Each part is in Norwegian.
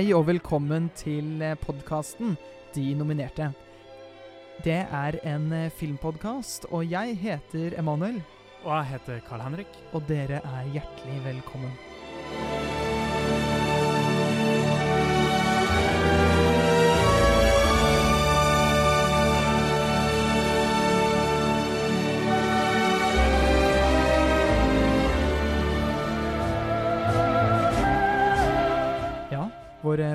Hei og velkommen til podkasten De nominerte. Det er en filmpodkast, og jeg heter Emanuel. Og jeg heter Carl Henrik. Og dere er hjertelig velkommen.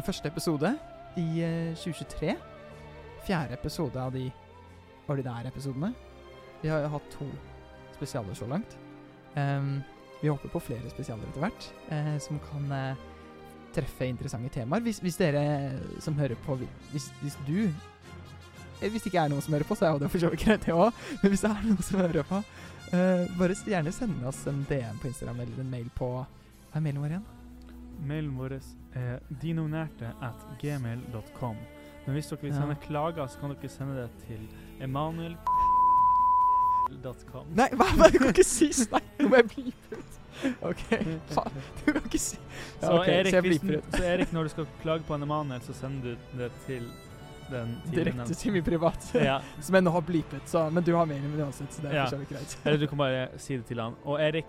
Første episode i eh, 2023. Fjerde episode av de ordinære episodene. Vi har jo hatt to spesialer så langt. Um, vi håper på flere spesialer etter hvert, eh, som kan eh, treffe interessante temaer. Hvis, hvis dere som hører på Hvis, hvis du eh, Hvis det ikke er noen som hører på, så er jo det for så vidt greit, det òg. Men hvis det er noen som hører på, eh, bare gjerne send oss en DM på Instagram eller en mail på Hva er mailen vår igjen? Mailen vår er dinonerte at gmail.com. Men hvis dere vil Ja. sende klager, så kan dere sende det til emanuel.com. Nei, hva, hva, du kan ikke si Nei, nå må jeg blipe ut. OK, faen. Du kan ikke si Ja, Så, ok, Erik, så hvis, så Erik, når du skal klage på en Emanuel, så sender du det til den Direkte til min privat. Ja. Som jeg nå har blipet, så, men du har mailen min uansett, så det er Ja. for så vidt greit. Eller du kan bare si det til han. Og Erik,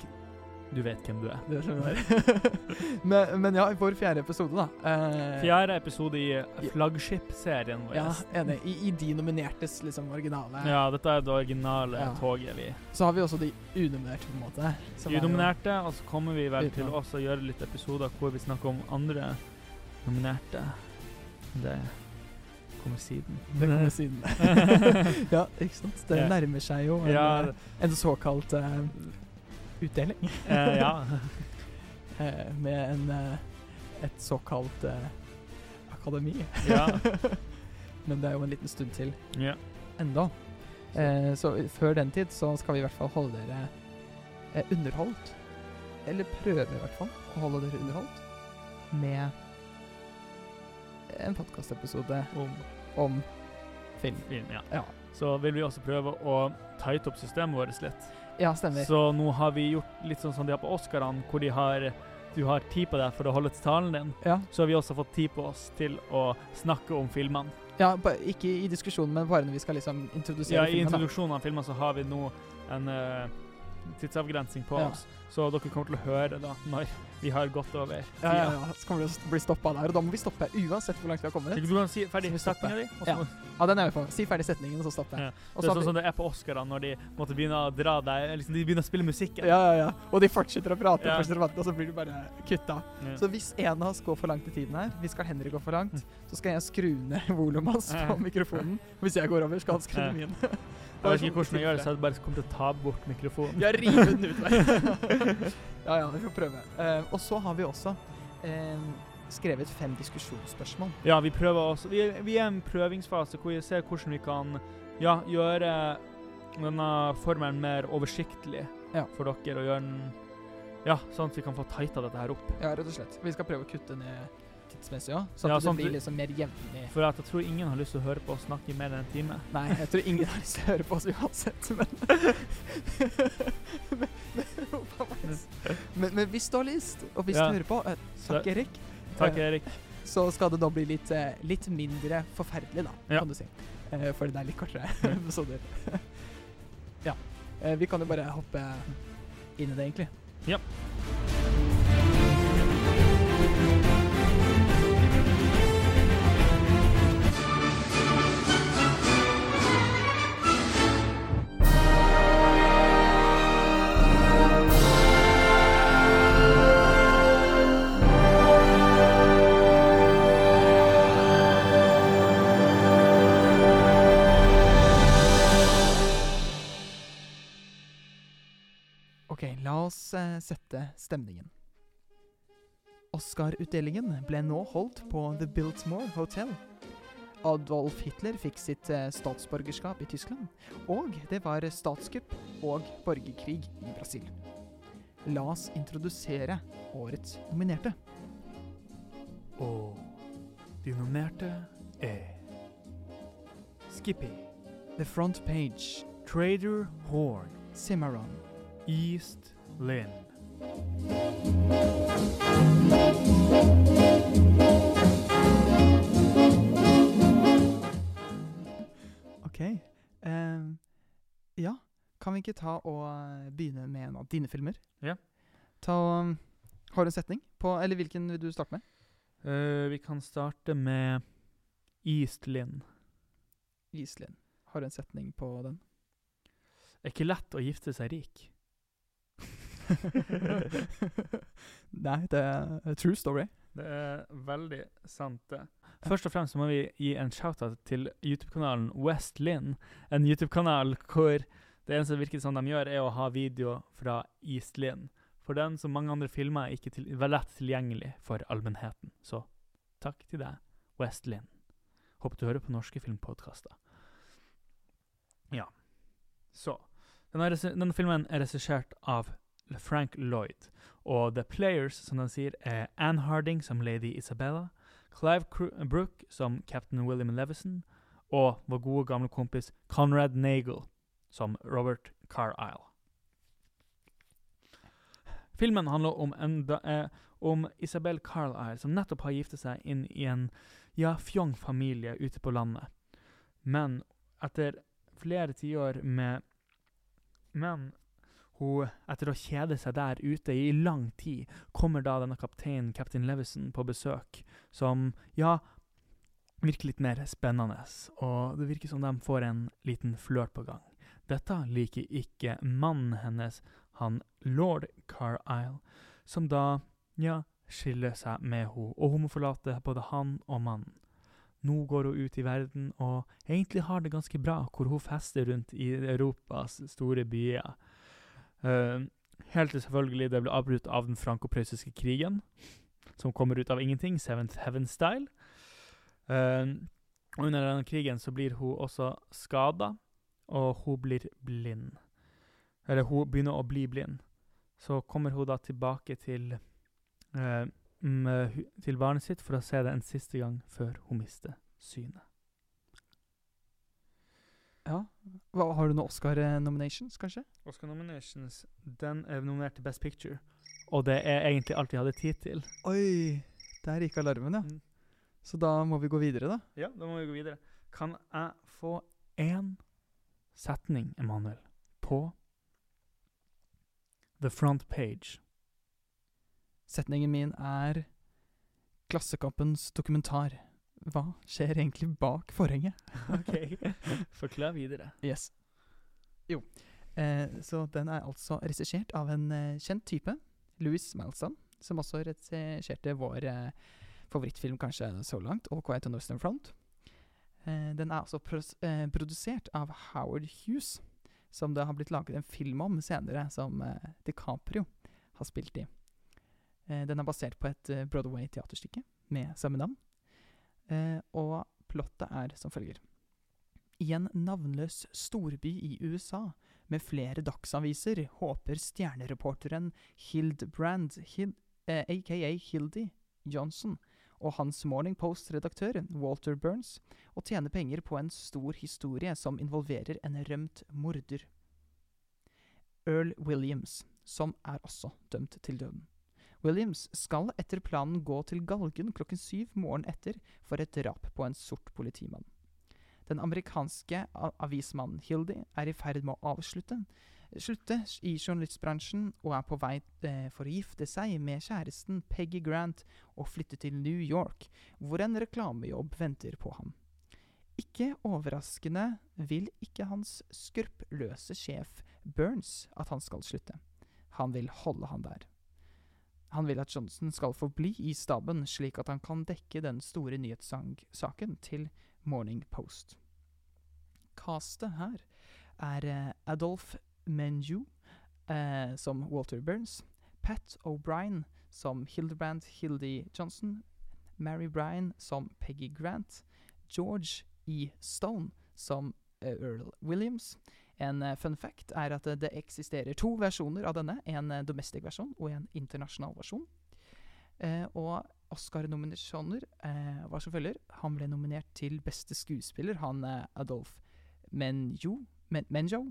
du vet hvem du er. Det skjønner jeg. men, men ja, vår fjerde episode, da. Eh, Fjerde episode i flaggskip-serien vår. Ja, enig. I, I de nominertes liksom originale. Ja, dette er det originale Ja. toget vi Så har vi også de unominerte, på en måte. er Unominerte, og så kommer vi vel til også å gjøre litt episoder hvor vi snakker om andre nominerte. Det kommer siden. Det kommer siden. ja, ikke sant. Det nærmer seg jo en, Ja, eh, en såkalt eh, utdeling. eh, ja. Eh, med en eh, et såkalt eh, akademi. Ja. men det er jo en liten stund til ja. enda. Eh, så før den tid så skal vi i hvert fall holde dere eh, underholdt. Eller prøve i hvert fall å holde dere underholdt med en podkastepisode Om om film. film, ja. Ja. Så vil vi også prøve å tighte opp systemet vårt litt. Ja, stemmer. Så nå har vi gjort litt sånn som de har på Oscarene, hvor de har du har tid på deg for å holde til talen din. Ja, Så har vi også fått tid på oss til å snakke om filmene. ja ikke i diskusjonen, men bare når vi skal liksom introdusere Ja, I introduksjonen av filmen så har vi nå en eh, tidsavgrensing på Ja. oss. Så dere kommer til å høre da når vi har gått over Ja, ja, ja. Så kommer vi å bli stoppa der, og da må vi stoppe uansett hvor langt vi har kommet. Du kan si ferdig setninga di. Ja. Ja, den er vi på. Si ferdig setningen, og så stoppe. Ja. Det er sånn som det er på Oscarene når de måtte begynne å dra deg liksom De begynner å spille musikk. Ja, ja, ja. Og de fortsetter å prate, Ja. fortsetter å prate, og så blir du bare kutta. Så hvis en av oss går for langt i tiden her, hvis skal Henrik går for langt, så skal jeg skru ned volumet hans på mikrofonen. Og hvis jeg går over, skal han skru ned min. Jeg vet ikke hvordan jeg gjør det, så jeg bare kommer til å ta bort mikrofonen. Ja, rive den ut ja, ja, vi får prøve. Uh, og så har vi også uh, skrevet fem diskusjonsspørsmål. Ja, vi prøver også Vi, vi er i en prøvingsfase hvor vi ser hvordan vi kan ja, gjøre denne formelen mer oversiktlig Ja. for dere, og gjøre den Ja, sånn at vi kan få tighta dette her opp. Ja, rett og slett. Vi skal prøve å kutte ned tidsmessig òg, sånn Ja, at sånn det blir liksom mer jevnlig. For jeg tror ingen har lyst til å høre på oss snakke i mer enn en time. Nei, jeg tror ingen har lyst til å høre på oss uansett, men men, men, men, men hvis du har lyst, og hvis Ja. du hører på eh, Takk, Erik. Takk, Eh, Erik. Så skal det da bli litt, eh, litt mindre forferdelig, da, Ja. kan du si. For det er litt kortere episoder. ja. Vi kan jo bare hoppe inn i det, egentlig. Ja. Sette stemningen. Oscar-utdelingen ble nå holdt på The Biltmore Hotel. Adolf Hitler fikk sitt eh, statsborgerskap i Tyskland, og det var statskupp og borgerkrig i Brasil. La oss introdusere årets nominerte. Og de nominerte er Skippy, The Front Page, Trader Horn, Cimarron, East Lynn. OK. Uh, ja, kan vi ikke ta og eh, begynne med en av dine filmer? Ja. Ta, um, har du en setning? På, eller hvilken vil du starte med? Uh, vi kan starte med Eastlin Eastlin, Har du en setning på den? Det er ikke lett å gifte seg rik. Nei, det er a true story. Det er veldig sant, det. Først og fremst må vi gi en shout-out til YouTube-kanalen West Lynn. En YouTube-kanal hvor det eneste som virker som de gjør, er å ha video fra East Lynn. For den, som mange andre filmer, er ikke til, lett tilgjengelig for allmennheten. Så takk til deg, West Lynn. Håper du hører på norske filmpodkaster. Ja. Så Denne, denne filmen er regissert av Frank Lloyd. Og The Players, som de sier, er Anne Harding som Lady Isabella, Clive Brook som Captain William Levison, og vår gode gamle kompis Conrad Nagel som Robert Carlisle. Filmen handler om, en, eh, om Isabel Carlisle, som nettopp har giftet seg inn i en ja, fjong familie ute på landet. Men etter flere tiår med Men hun, etter å kjede seg der ute i lang tid, kommer da denne kapteinen, Captain Levison, på besøk, som, ja, virker litt mer spennende, og det virker som de får en liten flørt på gang. Dette liker ikke mannen hennes, han lord Carlisle, som da, ja, skiller seg med henne, og hun må forlate både han og mannen. Nå går hun ut i verden og egentlig har det ganske bra, hvor hun fester rundt i Europas store byer. Eh, helt til selvfølgelig det ble avbrutt av den franco-prøyssiske krigen, som kommer ut av ingenting, Seventh Heaven-style. Eh, og under denne krigen så blir hun også skada, og hun blir blind. Eller hun begynner å bli blind. Så kommer hun da tilbake til, eh, til barnet sitt for å se det en siste gang før hun mister synet. Ja. Hva, har du noen Oscar-nominations, kanskje? Oscar Nominations, den er nominert til Best Picture. Og det er egentlig alt vi hadde tid til. Oi, der gikk alarmen, ja. Mm. Så da må vi gå videre, da. Ja, da må vi gå videre. Kan jeg få én setning, Emanuel, på the front page? Setningen min er Klassekampens dokumentar. Hva skjer egentlig bak forhenget? OK, forklar videre. Yes. Jo. Eh, så den er altså regissert av en eh, kjent type, Louis Malson, som også regisserte vår eh, favorittfilm kanskje så langt, All Quiet on Western Front. Eh, den er altså pros eh, produsert av Howard Hughes, som det har blitt laget en film om senere, som eh, DiCaprio har spilt i. Eh, den er basert på et Broadway-teaterstykke med samme navn. Eh, og plottet er som følger. I en navnløs storby i USA med flere dagsaviser håper stjernereporteren Hildbrand, Hild, eh, aka Hildy Johnson, og hans Morning Post-redaktør Walter Burns å tjene penger på en stor historie som involverer en rømt morder. Earl Williams, som er også dømt til døden. Williams skal etter planen gå til galgen klokken syv morgenen etter for et drap på en sort politimann. Den amerikanske avismannen Hildy er i ferd med å avslutte slutte i journalistbransjen og er på vei eh, for å gifte seg med kjæresten Peggy Grant og flytte til New York, hvor en reklamejobb venter på ham. Ikke overraskende vil ikke hans skruppløse sjef Burns at han skal slutte. Han vil holde han der. Han vil at Johnson skal forbli i staben, slik at han kan dekke den store nyhetssaken til Morning Post. Castet her er eh, Adolf Menju eh, som Walter Burns, Pat O'Brien som Hildebrand Hildy Johnson, Mary Bryan som Peggy Grant, George E. Stone som eh, Earl Williams. En eh, fun fact er at eh, det eksisterer to versjoner av denne, en eh, domestic versjon og en internasjonal versjon. Eh, og Oscar-nominasjoner eh, var som følger. Han ble nominert til beste skuespiller, han eh, Adolf Menjo, Men Menjo.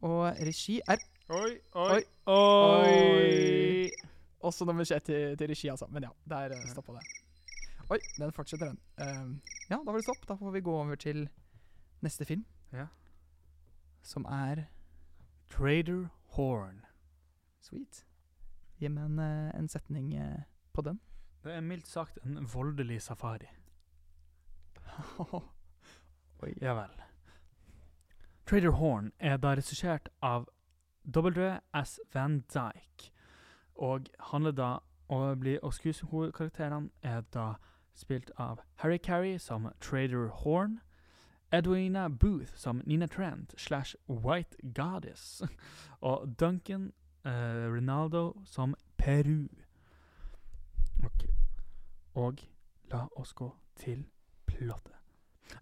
Og regi er Oi, Oi. oi, oi! også nominert til, til regi, altså. Men ja, der uh, stoppa det. Oi, den fortsetter, den. Uh, ja, da var det stopp. Da får vi gå over til neste film. Ja. Som er Trader Horn. Sweet. Gi meg en, eh, en setning eh, på den. Det er mildt sagt en voldelig safari. Oi. Ja vel. Trader Horn er da regissert av W.S. Van Dyke, og handler da og, blir, og skuespillerkarakterene er da spilt av Harry Carrie som Trader Horn, Edwina Booth som Nina Trent slash White Goddess, og Duncan uh, Ronaldo som Peru. Ok. Og la oss gå til plottet.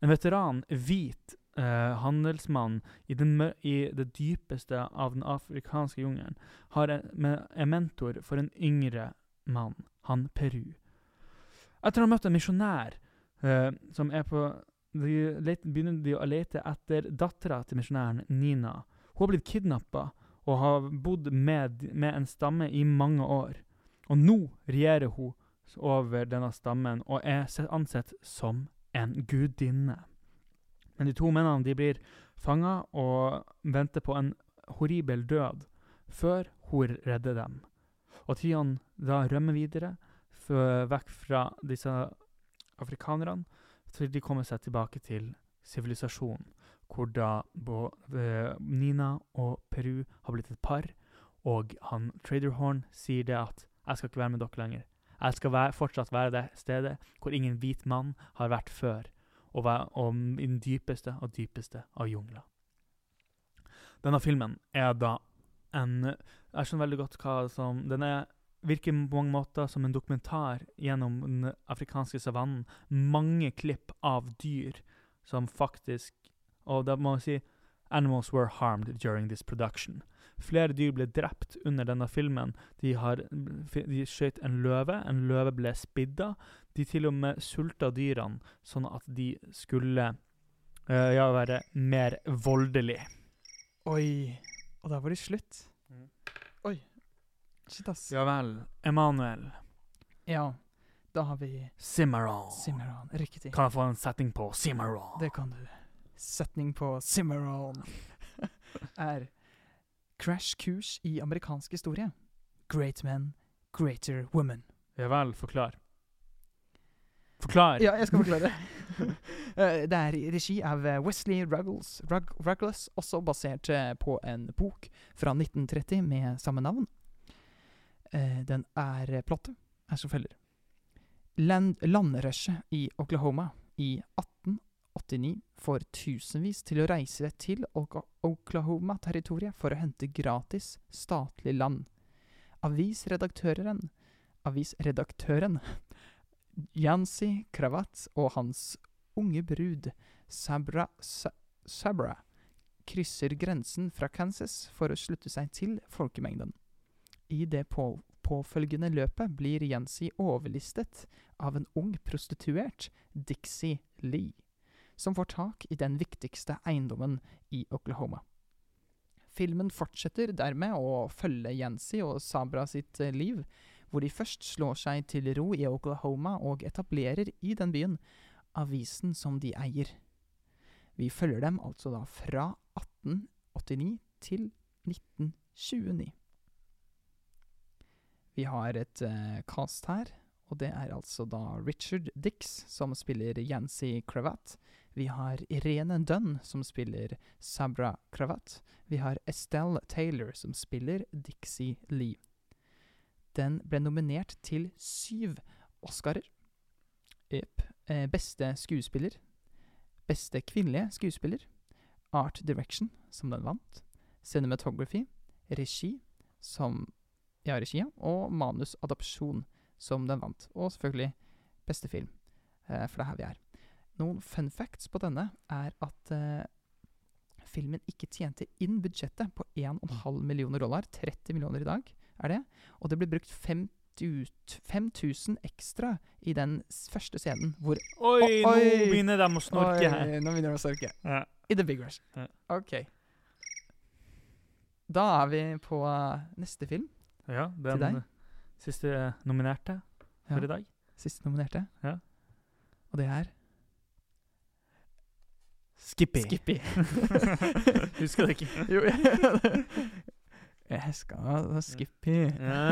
En veteran, hvit uh, handelsmann i, den, i det dypeste av den afrikanske jungelen, har en, en mentor for en yngre mann, han Peru. Etter å ha møtt en misjonær uh, som er på de let, begynner de å lete etter dattera til misjonæren, Nina. Hun har blitt kidnappa og har bodd med, med en stamme i mange år. Og nå regjerer hun over denne stammen og er ansett som en gudinne. Men de to mennene de blir fanga og venter på en horribel død før hun redder dem. Og Tion da rømmer videre vekk fra disse afrikanerne til de kommer seg tilbake til sivilisasjonen, hvor da eh, Nina og Peru har blitt et par, og han Traderhorn sier det at 'jeg skal ikke være med dere lenger'. Jeg skal være, fortsatt være det stedet hvor ingen hvit mann har vært før, og, være, og i den dypeste og dypeste av jungler. Denne filmen er da en Jeg skjønner veldig godt hva som Den er, virker på mange måter som en dokumentar gjennom den afrikanske savannen. Mange klipp av dyr som faktisk Og da må jeg si Animals were harmed during this production. Flere dyr ble drept under denne filmen. De, de skjøt en løve, en løve ble spidda. De til og med sulta dyrene sånn at de skulle eh, ja, være mer voldelige. Oi. Og da var det slutt. Shit, ass. Ja vel. Emanuel. Ja. Da har vi Cimarron. Cimarron. Riktig. Kan jeg få en setting på Cimarron? Det kan du. Setning på Cimarron er Crash-kurs i amerikansk historie. Great men, greater women. Ja vel, forklar. Forklar! Ja, jeg skal forklare. Eh, det er i regi av eh, Wesley Ruggles, Rug, Ruggles, også basert eh, på en bok fra 1930 med samme navn. Eh, Den er Plottet er som følger. Land, landrushet i Oklahoma i 1889 får tusenvis til å reise til Oklahoma-territoriet for å hente gratis statlig land. Avisredaktøren Avisredaktøren Yancy Kravat og hans unge brud Sabra, Sa, Sabra krysser grensen fra Kansas for å slutte seg til folkemengden. I det på, påfølgende løpet blir Yancy overlistet av en ung prostituert, Dixie Lee, som får tak i den viktigste eiendommen i Oklahoma. Filmen fortsetter dermed å følge Yancy og Sabra sitt eh, liv, hvor de først slår seg til ro i Oklahoma og etablerer i den byen avisen som de eier. Vi følger dem altså da fra 1889 til 1929. Vi har et uh, cast her, og det er altså da Richard Dix som spiller Yancy Cravat. Vi har Irene Dunn som spiller Sabra Cravat. Vi har Estelle Taylor som spiller Dixie Lee. Den ble nominert til syv Oscarer. Yep. Eh, beste skuespiller. Beste kvinnelige skuespiller. Art Direction, som den vant. Cinematography. Regi, som Ja, regi. Og manusadopsjon, som den vant. Og selvfølgelig beste film, eh, for det er her vi er. Noen fun facts på denne er at eh, filmen ikke tjente inn budsjettet på 1,5 millioner dollar. 30 millioner i dag er det. Og det ble brukt 5000 5000 ekstra i den første scenen hvor Oi, nå Oi. begynner de å snorke her. Nå begynner de å snorke. Ja. I The Big Rush. Ja. OK. Da er vi på eh, neste film. Ja, Til den deg. siste nominerte for Ja. i dag. Siste nominerte. Ja. Og det er Skippy. Skippy. Husker du ikke? jo, jeg, skal Skippy.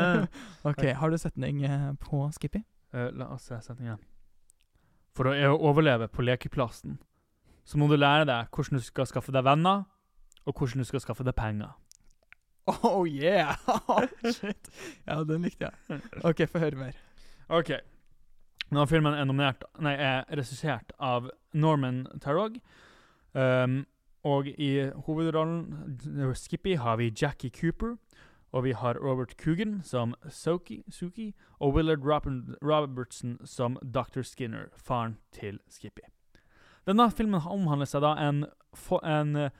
Ok, har du setning eh, på Skippy? Uh, la oss se setningen. For å e- overleve på lekeplassen, så må du lære deg hvordan du skal skaffe deg venner, og hvordan du skal skaffe deg penger. Oh yeah! Shit. Ja, den likte jeg. Ok, få høre mer. Ok. Nå filmen er nominert Nei, er regissert av Norman Tarog. Um, og i hovedrollen eh, Skippy har vi Jackie Cooper. Og vi har Robert Coogan som Soki, Suki, og Willard Robertson som Dr. Skinner, faren til Skippy. Denne filmen omhandler seg da en, en eh,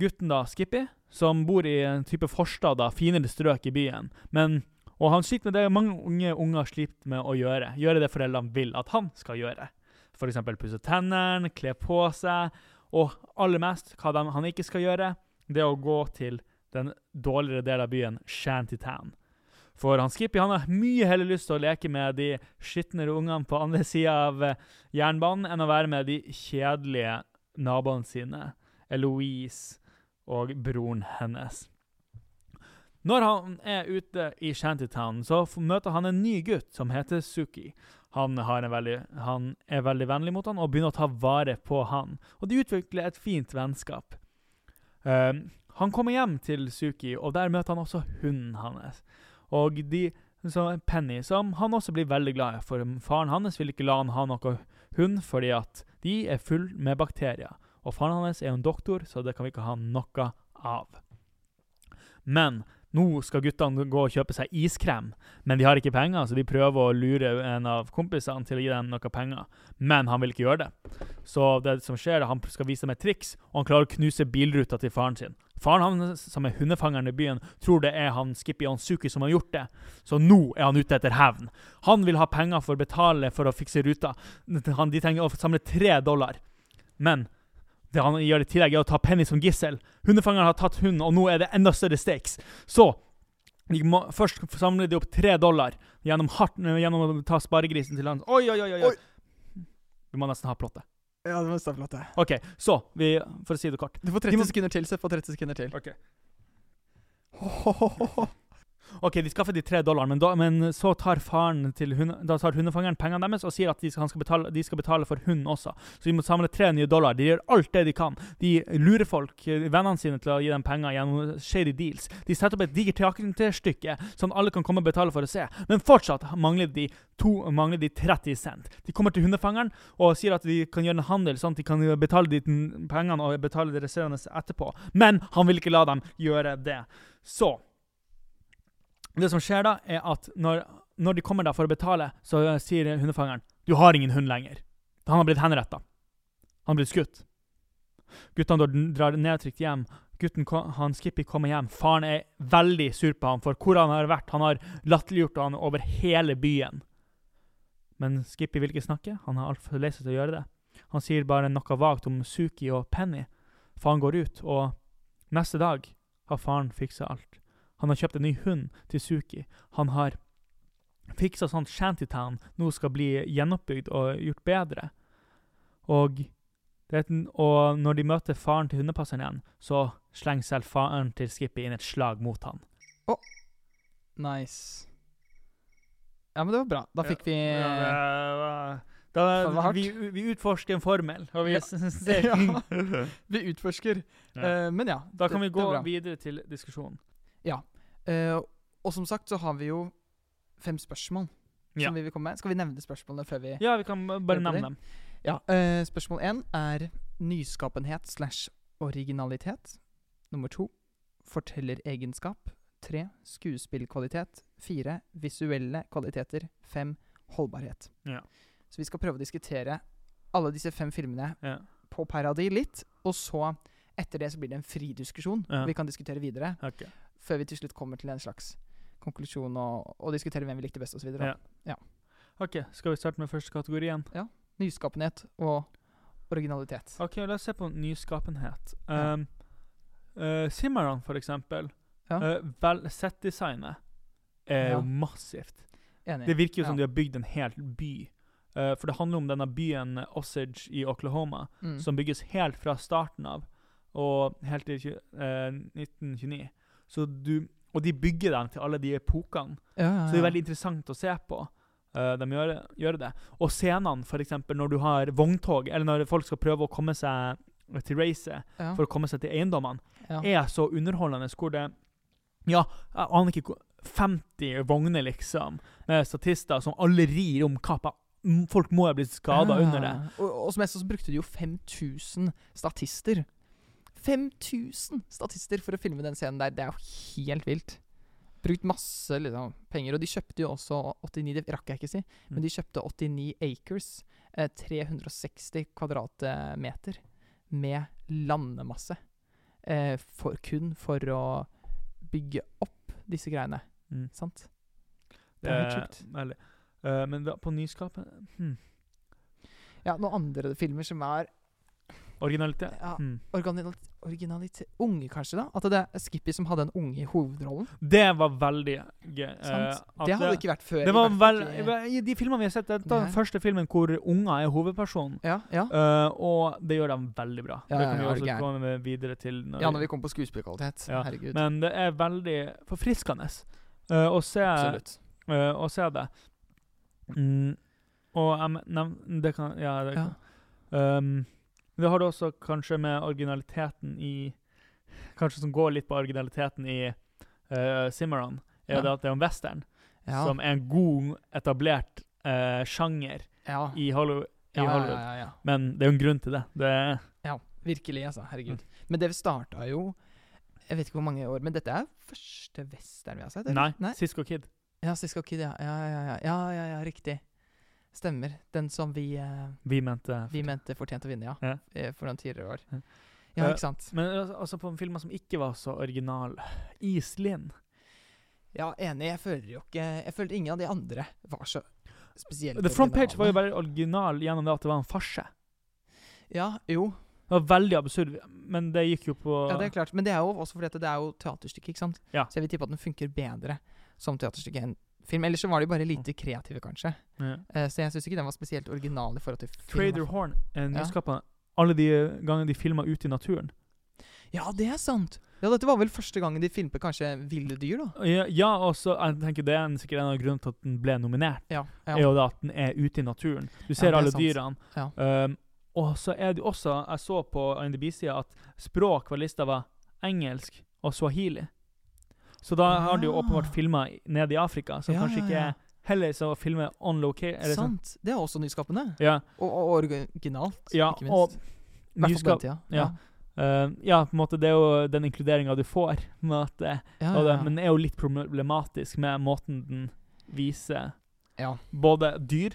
gutten da, Skippy, som bor i en type forstad, da, finere strøk i byen. Men, og han sliter med det mange unge unger sliter med å gjøre. Gjøre det foreldrene vil at han skal gjøre. Eksempel pusse tennene, kle på seg, og aller mest hva de, han ikke skal gjøre, det er å gå til den dårligere delen av byen, Shantytown. For han Skippy han har mye heller lyst til å leke med de skitnere ungene på andre sida av eh, jernbanen enn å være med de kjedelige naboene sine, Eloise og broren hennes. Når han er ute i Shantytown, så møter han en ny gutt som heter Suki. Han, veldig, han er veldig vennlig mot han og begynner å ta vare på han. Og de utvikler et fint vennskap. Um, han kommer hjem til Suki, og der møter han også hunden hans. Og de, Penny, som han også blir veldig glad i, for faren hans vil ikke la han ha noe hund fordi at de er full med bakterier. Og faren hans er jo en doktor, så det kan vi ikke ha noe av. Men nå skal guttene gå og kjøpe seg iskrem, men de har ikke penger, så de prøver å lure en av kompisene til å gi dem noe penger. Men han vil ikke gjøre det. Så det som skjer, er han skal vise dem et triks, og han klarer å knuse bilruta til faren sin. Faren hans, som er hundefangeren i byen, tror det er han Skippy Onsuki som har gjort det. Så nå er han ute etter hevn. Han vil ha penger for å betale for å fikse ruta. Han, de trenger å samle tre dollar. Men det han gjør i tillegg, er å ta Penny som gissel. Hundefangeren har tatt hunden, og nå er det enda større stakes. Så de må, Først samler de opp tre dollar gjennom, hardt, gjennom å ta sparegrisen til han. Oi, oi, oi! oi. Oi. Vi må nesten ha plottet. Ja, det nesten ha plottet OK, så vi, For å si det kort. Du får De 30 må- sekunder til, så få 30 sekunder til. Ok. OK, de skaffer de tre dollarene, men, men så tar faren til hunde, da tar hundefangeren pengene deres og sier at de skal, skal betale, de skal betale for hunden også. Så de må samle tre nye dollar. De gjør alt det de kan. De lurer folk, eh, vennene sine, til å gi dem penger gjennom shady deals. De setter opp et digert teaterstykke som alle kan komme og betale for å se. Men fortsatt mangler de, to, mangler de 30 cent. De kommer til hundefangeren og sier at de kan gjøre en handel, sånn at de kan betale de pengene og betale de resterende etterpå. Men han vil ikke la dem gjøre det. Så det som skjer da, er at når, når de kommer der for å betale, så sier hundefangeren du har ingen hund lenger. Han har blitt henretta. Han har blitt skutt. Guttene da drar nedtrykt hjem. Gutten, han Skippy kommer hjem. Faren er veldig sur på ham for hvor han har vært. Han har latterliggjort han over hele byen. Men Skippy vil ikke snakke. Han er altfor lei seg til å gjøre det. Han sier bare noe vagt om Suki og Penny. Faren går ut, og neste dag har faren fiksa alt. Han har kjøpt en ny hund til Suki. Han har fiksa sånn Shantytown nå skal bli gjenoppbygd og gjort bedre. Og, det, og når de møter faren til hundepasseren igjen, så slenger selv faren til Skippy inn et slag mot han. Nice. Ja, men det var bra. Da fikk vi Ja, ja, da, det var hardt. vi, vi utforsker en formel, og vi Ja. ser Ja. Vi utforsker. Ja. Eh, men ja. Da kan det- vi gå videre til diskusjonen. Eh, og som sagt så har vi jo fem spørsmål Ja. som vi vil komme med. Skal vi nevne spørsmålene før vi Ja, vi kan bare nevne dem. Ja. uh, spørsmål én er nyskapenhet slash originalitet. Nummer to fortelleregenskap. Tre skuespillkvalitet. Fire visuelle kvaliteter. Fem holdbarhet. Ja. Så vi skal prøve å diskutere alle disse fem filmene Ja. på Paradis litt, og så etter det så blir det en fri diskusjon. Ja. Vi kan diskutere videre Ok. Før vi til slutt kommer til en slags konklusjon og, og diskuterer hvem vi likte best osv. Ja. OK, skal vi starte med første kategori igjen? Ja. Nyskapenhet og originalitet. Ok, la oss se på nyskapenhet. Ja. Um, uh, Cimarron, for eksempel. Ja. Uh, vel, Settdesignet er er Ja. jo massivt. Enig. Det virker jo som Ja. de har bygd en hel by Uh, for det handler om denne byen Osage i Oklahoma, Mm. som bygges helt fra starten av og helt til tjue- eh, 1929. Så du, og de bygger dem til alle de epokene. ja, ja, Så det er veldig interessant å se på. Uh, de gjør, gjør det. Og scenene, f.eks. når du har vogntog, eller når folk skal prøve å komme seg til racet for å komme seg til eiendommene, er så underholdende hvor det Ja, jeg aner ikke hvor 50 vogner, liksom, med statister som alle rir om kappa, Folk må ha blitt skada Ja. under det. Og, og som mest så brukte de jo 5000 statister. 5000 statister for å filme den scenen der. Det er jo helt vilt. Brukt masse liksom, penger. Og de kjøpte jo også 89 Det rakk jeg ikke si, men de kjøpte 89 acres. Eh, 360 kvadratmeter med landemasse. Eh, for, kun for å bygge opp disse greiene. Mm. Sant? Det er helt sjukt. Eh, men på nyskapet hmm. Ja, noen andre filmer som er Originalitet? Ja. mm. originalitet, originalitet Unge, kanskje, da? At det er Skippy som hadde en unge i hovedrollen? Det var veldig gøy. eh, Sant. det hadde det ikke vært før. det var vel, I de filmene vi har sett, dette er den første filmen hvor unger er hovedpersonen. Ja, ja. Uh, og det gjør de veldig bra. Ja, det kan vi ja, også gæren? komme videre til. Når ja, når vi kommer på skuespillerkvalitet. Ja, Herregud. Men det er veldig forfriskende uh, å, se, Absolutt. eh, å se det. Mm, og jeg men- nevn- det kan Ja, det Ja. kan. Um, det har det også kanskje med originaliteten i Kanskje som går litt på originaliteten i uh, Cimarron, er Ja. det at det er en western, Ja. som er en god, etablert uh, sjanger ja. i, Hollywood, i Hollywood. Men det er jo en grunn til det. det ja. Virkelig, altså. Herregud. Mm. Men det starta jo Jeg vet ikke hvor mange år, men dette er første western vi har sett? eller? nei, Nei? Sisko Kid. Ja, Sisko Kid, ja. Ja, ja, ja, ja, ja, ja, riktig. Stemmer. Den som vi, eh, Vi mente vi mente fortjente å vinne, ja. Ja. For noen tidligere år. Ja. Ja, Eh, ikke sant. Men al- altså på filmer som ikke var så original Iselin. Ja, enig. Jeg føler jo ikke Jeg føler ingen av de andre var så spesielt The Front Page var jo originale. bare original gjennom det at det var en farse. Ja, jo. Det var veldig absurd, men det gikk jo på Ja, det er klart. Men det er jo også fordi det er jo teaterstykke, ikke sant? Ja. Så jeg vil tippe at den funker bedre som teaterstykke enn film. Ellers så var de bare lite kreative, kanskje. Ja. Uh, så jeg syns ikke den var spesielt original i forhold til film. Trader Horn er Ja. Alle de gangene de filma ute i naturen. Ja, det er sant! Ja, dette var vel første gangen de filmet kanskje ville dyr, da? Ja, ja og så jeg tenker det er sikkert en av grunnene til at den ble nominert. Ja. er jo da at den er ute i naturen. Du ser er alle sant. dyrene. Ja. Um, og så er det også Jeg så på INDB-sida at språk var lista var engelsk og swahili. Så da har de jo Ah. åpenbart filma nede i Afrika, som Ja, kanskje ja, ikke ja. er heller så å filme on location. Sant. sånn. Det er også nyskapende. Ja, Og, og originalt, ja, ikke minst. Og nyskap, den tida. ja. uh, ja, på en måte det er jo den inkluderinga du får. Med at, Ja, og det, men det er jo litt problematisk med måten den viser ja. både dyr,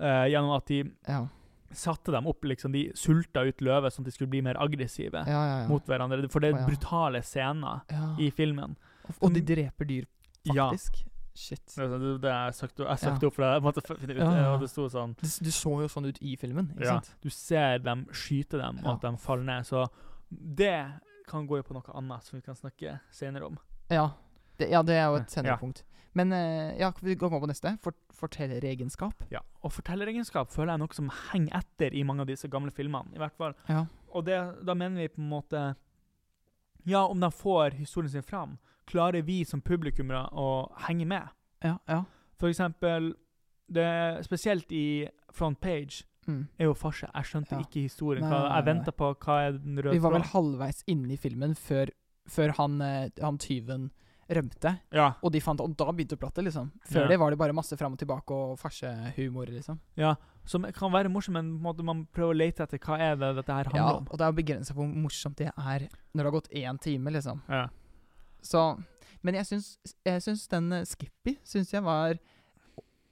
uh, gjennom at de Ja. satte dem opp, liksom. De sulta ut løvet sånn at de skulle bli mer aggressive Ja, ja, ja. mot hverandre. For det er brutale scener ja. i filmen. Og, de dreper dyr, Ja. faktisk. Shit. Det, det, det jeg søkte, Ja. opp for det. Jeg måtte finne ut Ja, ja, ja. det sto sånn Det, du så jo sånn ut i filmen, ikke ja, sant? Du ser dem skyte dem, og Ja. at de faller ned. Så det kan gå på noe annet som vi kan snakke senere om. Ja. Det, ja, det er jo et Ja. senere punkt. Men eh, ja, vi går på neste. For, fortelleregenskap. Ja, Og fortelleregenskap føler jeg er noe som henger etter i mange av disse gamle filmene. i hvert fall. Ja. Og det, da mener vi på en måte Ja, om de får historien sin fram, klarer vi som publikummere å henge med? Ja. ja. For eksempel det, Spesielt i front page Mm. er jo farse. Jeg skjønte Ja. ikke historien. Nei, nei, nei, jeg venta på hva er den røde Vi var vel halvveis inne i filmen før, før han, eh, han tyven rømte. Ja, Og de fant, og da begynte plottet, liksom. Før Ja. det var det bare masse fram og tilbake og farsehumor, liksom. ja. Som kan være morsom, men på en måte man prøver å lete etter hva er det dette her handler Ja, om. og det er begrensa hvor morsomt det er når det har gått én time, liksom. Ja. Så Men jeg syns, jeg syns den eh, Skippy syns jeg var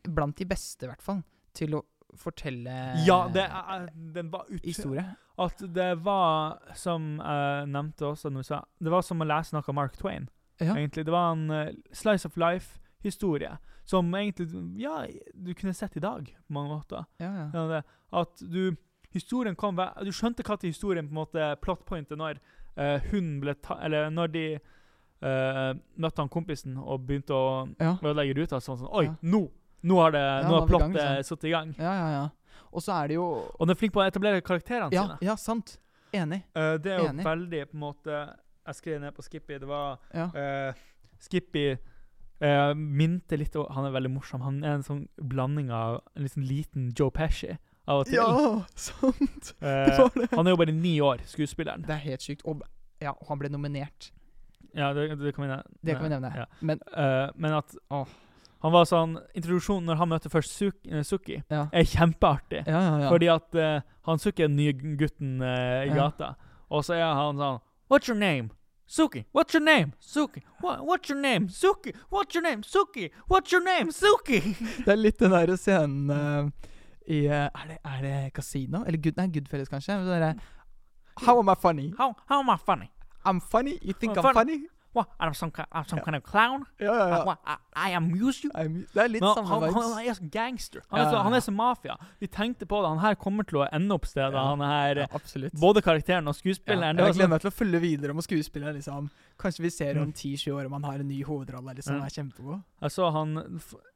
blant de beste, i hvert fall, til å fortelle Ja, det er, den var ut... historie. At det var, som jeg nevnte også sa, det var som å lese noe av Mark Twain. Ja. egentlig. Det var en uh, slice of life-historie som egentlig Ja, du kunne sett i dag, på mange måter. Ja, ja. At du Historien kom Du skjønte hva til historien på en måte plotpointet når uh, hun ble ta... Eller når de eh, møtte han kompisen og begynte å ja. ødelegge ruta. Sånn sånn Oi, Ja. nå! Nå har, det, Ja, nå har plottet liksom. satt i gang. Ja, ja, ja. Og så er det jo Og den er flink på å etablere karakterene Ja, sine. ja, sant. Enig. Uh, det er jo Enig. veldig på en måte Jeg skrev ned på Skippy. Det var Ja. eh, Skippy uh, minte litt om Han er veldig morsom. Han er en sånn blanding av en liksom liten Joe Pesci av og til. Ja, sant! Eh, Det var det. han er jo bare ni år, skuespilleren. Det er helt sykt. Og, ja, og han ble nominert. Ja, det, det kan vi nevne. Det kan vi nevne. Ja. Men uh, men at oh. han var sånn Introduksjonen når han møter først eh, Suki, ja. er kjempeartig. Ja. Fordi at uh, han Suki er den nye gutten i Ja. gata. Og så er han sånn What's your name? Suki. What's your name? Suki. What, what's your name? Suki. What's your name? Suki. What's your name? Suki. Det er litt den derre scenen i er, det, er det Casino? Eller Good, nei, Goodfellas, kanskje? Derre How am I funny? How, how am I funny? I'm funny? You think I'm, I'm funny? What? I'm some, I'm some Ja. kind of clown? Ja, ja, ja. what, I, I amuse you? I'm, det er litt no, samme han, han, han er så gangster. Han, Ja, er så, han er så mafia. Vi tenkte på det. Han her kommer til å ende opp stedet. Han er absolutt. både karakteren og skuespilleren. jeg gleder meg til å følge videre om skuespilleren. liksom Kanskje vi ser om Mm. 10-20 år om han har en ny hovedrolle. liksom Ja. er kjempegod jeg så han,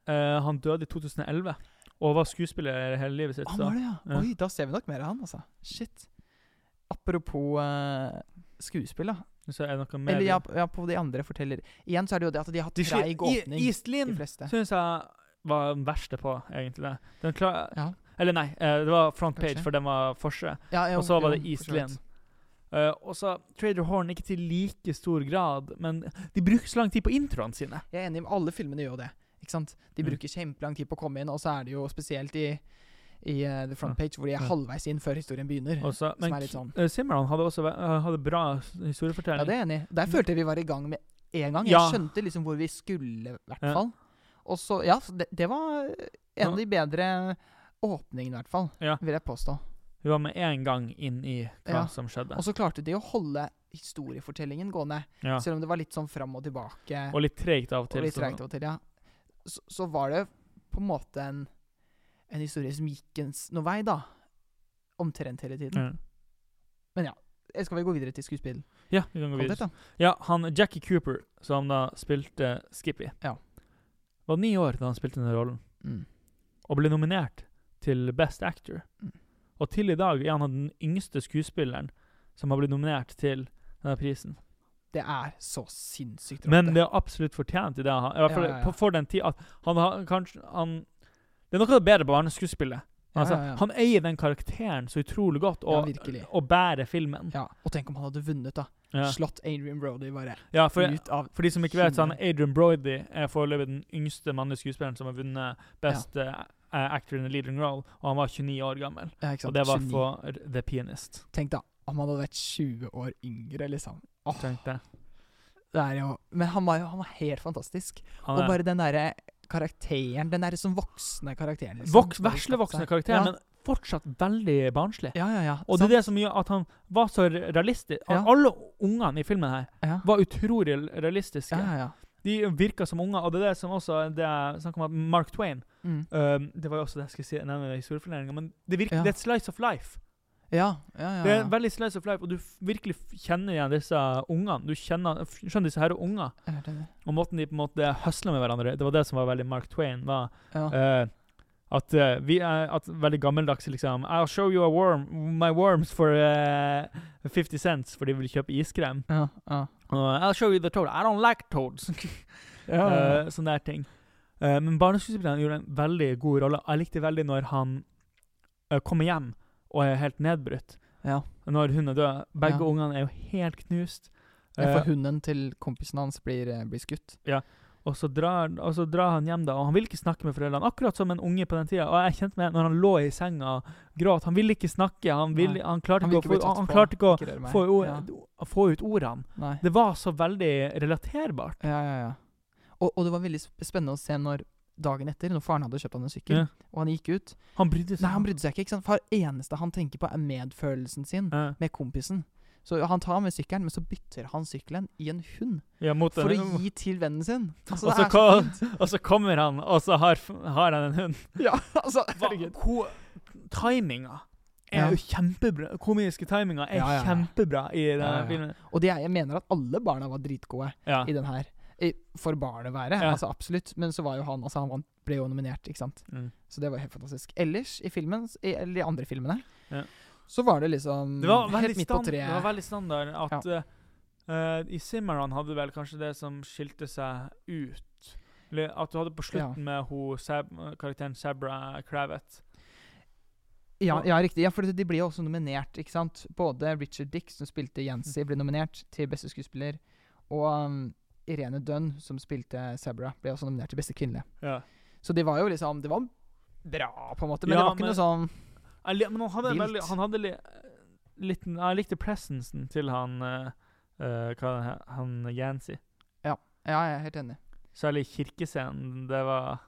eh, han døde i 2011 og var skuespiller hele livet sitt. Han Så. var det, ja. Oi, da ser vi nok mer av han, altså. Shit. Apropos eh, skuespill, da. Er Eller ja, ja, på de andre forteller Igjen så er det jo det at de har hatt treig I- åpning, Iselin syns jeg var den verste på, egentlig. det. Den klar, Ja. Eller nei, eh, det var front page, Kanskje. for den var forse. Ja, Og så var det Iselin. Eh, og så Trader Horn, ikke til like stor grad, men de bruker så lang tid på introene sine. Jeg er enig med alle filmene gjør jo det. Ikke sant? De Mm. bruker kjempelang tid på å komme inn, og så er det jo spesielt i, i uh, The Front Page, hvor de er halvveis inn før historien begynner. Også, men sånn eh, Simran hadde også eh, hadde bra historiefortelling. Ja, det er enig. Der følte jeg vi var i gang med en gang. Jeg Ja. skjønte liksom hvor vi skulle, i hvert fall. Og så, ja, det, det var en av de bedre åpningene, i hvert fall. Ja. Vil jeg påstå. Vi var med en gang inn i hva Ja. som skjedde. Og så klarte de å holde historiefortellingen gående. Ja. Selv om det var litt sånn fram og tilbake. Og litt tregt av og til. og litt tregt av og til, ja. Så, så var det på en måte en, en historie som gikk en, s- noe vei, da. Omtrent hele tiden. Men Ja. Eh, Skal vi gå videre til skuespill? ja, vi kan gå videre. Ja, han Jackie Cooper, som da spilte Skippy, Ja. var ni år da han spilte denne rollen, Mm. og ble nominert til Best Actor. Mm. Og til i dag er han den yngste skuespilleren som har blitt nominert til denne prisen. Det er så sinnssykt rått. Men det. det er absolutt fortjent i det. Han, I hvert fall Ja, ja, ja. for den tid at han har kanskje han, Det er noe av det bedre på barneskuespillet. Altså, ja, ja. Han eier den karakteren så utrolig godt, og, og bærer filmen. Ja, og tenk om han hadde vunnet, da. Slått Adrian Brody bare ja for, ut av for de som ikke vet, så han. Adrian Brody er foreløpig den yngste mannlige skuespilleren som har vunnet Best uh, Actor in a Leading Role, og han var 29 år gammel. Og det var 29. for The Pianist. Tenk da, om han hadde vært 20 år yngre, liksom. Åh, Tenk det. det er jo Men han var jo han var helt fantastisk. Og bare den derre karakteren, den derre liksom voksne karakteren. liksom, voks, vesle voksne veslevoksne skapt seg. karakter, Ja. men fortsatt veldig barnslig. Ja, ja, ja. Og det er det som gjør at han var så realistisk. Ja. Alle ungene i filmen her var utrolig realistiske. ja, ja, ja. De virka som unger, og det er det som også det er snakk om at Mark Twain Mm. um, Det var jo også det jeg skulle si, nevne i men det, virker, det er et slice of life. Ja, ja, ja. Det er veldig slice of life, og du virkelig kjenner igjen disse ungene. Du kjenner, skjønner disse her unger, det. og måten de på en måte høsler med hverandre Det var det som var veldig Mark Twain. var Ja. uh, at uh, vi er at veldig gammeldags liksom I'll show you a worm, my worms for uh, 50 cents, for de vil kjøpe iskrem. ja, ja. I'll show you the toad. I don't like toads. ja. Eh, sånne der ting. Eh, men barneskuespilleren gjorde en veldig god rolle. Jeg likte veldig når han eh, kommer hjem og er helt nedbrutt. ja. Når hun er død. Begge Ja. ungene er jo helt knust. Ja, for Eh, hunden til kompisen hans blir, eh, blir skutt. og, så drar, og så drar han hjem, da, og han vil ikke snakke med foreldrene. Akkurat som en unge på den tida. Og jeg kjente meg når han lå i senga og gråt. Han ville ikke snakke. Han, vil, han klarte Han ikke, å få, han klarte ikke å få, Ja. få ut ordene. Nei. Det var så veldig relaterbart. Ja, ja, ja. Og, og det var veldig spennende å se når dagen etter, når faren hadde kjøpt han en sykkel, Ja. og han gikk ut Han brydde seg. Nei, han brydde seg ikke. ikke sant? For det eneste han tenker på, er medfølelsen sin Ja. med kompisen. Så han tar med sykkelen, men så bytter han sykkelen i en hund Ja, for den. å gi til vennen sin. Altså, Og så kom- Og så kommer han, og så har, har han en hund. Ja, altså, herregud. Hva, timinga er jo kjempebra. Komiske timinga er kjempebra i denne filmen. Og det er, jeg mener at alle barna var dritgode i den her. For barneværet, Ja. altså absolutt. Men så var jo han altså han ble jo nominert, ikke sant. Mm. Så det var helt fantastisk. Ellers, i filmen, i, eller de andre filmene, Ja. så var det liksom Det var helt midt på treet. det var veldig standard at ja. uh, I Simmeran hadde vel kanskje det som skilte seg ut. At du hadde på slutten med ho, Sab, karakteren Sabra Cravat. Ja, ja, riktig. Ja, for de ble jo også nominert, ikke sant. Både Richard Dick, som spilte Jensi, ble nominert til beste skuespiller, og um, Irene Dunn, som spilte Sabra, ble også nominert til beste kvinnelige. Ja. Så det var jo liksom Det var bra, på en måte, men Ja, det var ikke men- noe sånn Jeg Men han hadde, veldig, han hadde li, litt Jeg likte presensen til han eh, Hva han Yancy. Ja, jeg er helt enig. Særlig kirkescenen. Det var